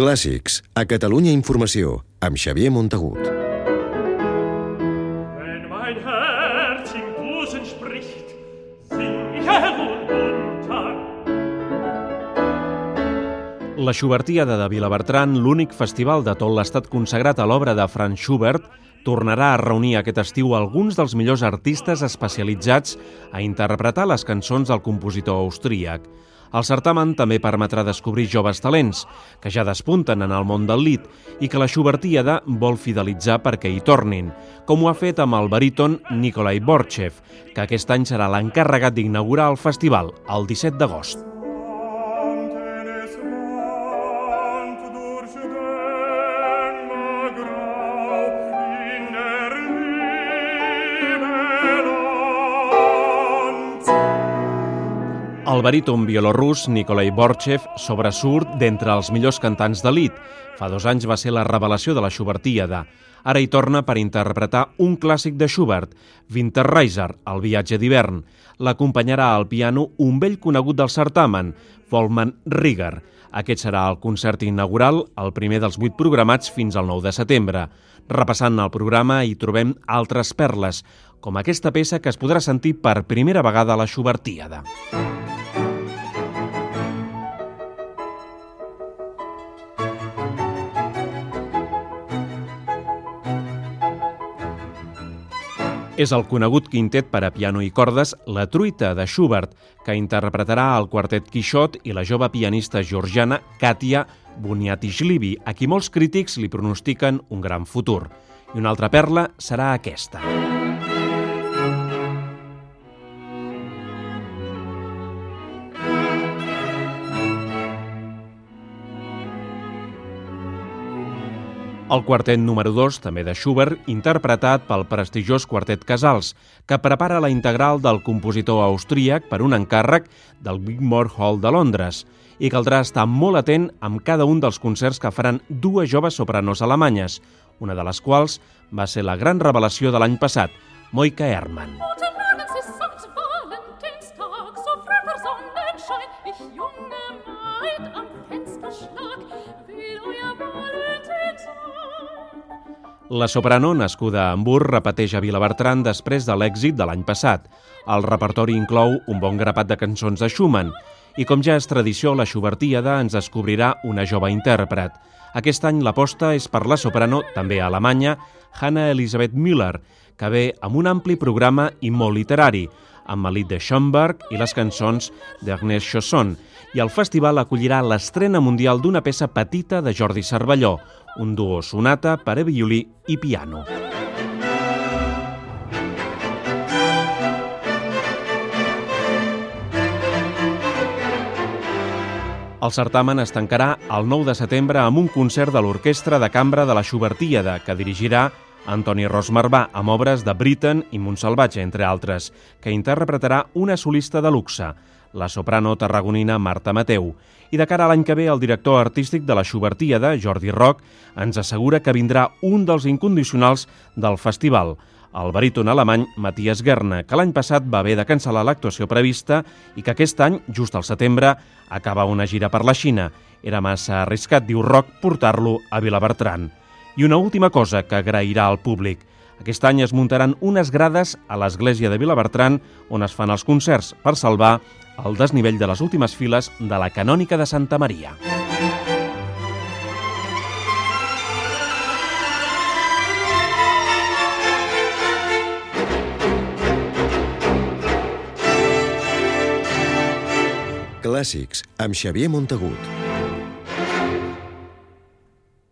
Clàssics, a Catalunya Informació, amb Xavier Montagut. Wenn mein Herz im Busen spricht, sing ich hell und munter. La Schubertiada de Vilabertran, l'únic festival de tot l'estat consagrat a l'obra de Franz Schubert, tornarà a reunir aquest estiu alguns dels millors artistes especialitzats a interpretar les cançons del compositor austríac. El certamen també permetrà descobrir joves talents que ja despunten en el món del lit i que la Schubertiada vol fidelitzar perquè hi tornin, com ho ha fet amb el baríton Nikolai Borchev, que aquest any serà l'encarregat d'inaugurar el festival el 17 d'agost. El baríton bielorrus Nikolai Borchev sobresurt d'entre els millors cantants d'elit. Fa dos anys va ser la revelació de la Schubertíada. Ara hi torna per interpretar un clàssic de Schubert, Winterreiser, el viatge d'hivern. L'acompanyarà al piano un vell conegut del certamen, Volman Rieger. Aquest serà el concert inaugural, el primer dels vuit programats fins al 9 de setembre. Repassant el programa hi trobem altres perles, com aquesta peça que es podrà sentir per primera vegada a la Schubertíada. És el conegut quintet per a piano i cordes La truita de Schubert, que interpretarà el quartet Quixot i la jove pianista georgiana Katia Buniatishvili, a qui molts crítics li pronostiquen un gran futur. I una altra perla serà aquesta. El quartet número 2, també de Schubert, interpretat pel prestigiós quartet Casals, que prepara la integral del compositor austríac per un encàrrec del Wigmore Hall de Londres. I caldrà estar molt atent amb cada un dels concerts que faran dues joves sopranos alemanyes, una de les quals va ser la gran revelació de l'any passat, Moika Hermann. Guten La soprano, nascuda a Hamburg, repeteix a Vilabertran després de l'èxit de l'any passat. El repertori inclou un bon grapat de cançons de Schumann i, com ja és tradició, la Schubertíada ens descobrirà una jove intèrpret. Aquest any l'aposta és per la soprano, també alemanya, Hanna Elisabeth Müller, que ve amb un ampli programa i molt literari, amb Malit de Schomburg i les cançons d'Ernest Chausson, i el festival acollirà l'estrena mundial d'una peça petita de Jordi Cervelló, un duo sonata per a violí i piano. El certamen es tancarà el 9 de setembre amb un concert de l'Orquestra de Cambra de la Schubertíada, que dirigirà Antoni Rosmarbà amb obres de Britten i Montsalvatge, entre altres, que interpretarà una solista de luxe, la soprano tarragonina Marta Mateu. I de cara a l'any que ve, el director artístic de la Schubertíada, Jordi Roc, ens assegura que vindrà un dels incondicionals del festival, el baríton alemany Matthias Gerne, que l'any passat va haver de cancel·lar l'actuació prevista i que aquest any, just al setembre, acaba una gira per la Xina. Era massa arriscat, diu Roc, portar-lo a Vilabertran. I una última cosa que agrairà al públic. Aquest any es muntaran unes grades a l'església de Vilabertran on es fan els concerts per salvar el desnivell de les últimes files de la canònica de Santa Maria. Clàssics, amb Xavier Montagut.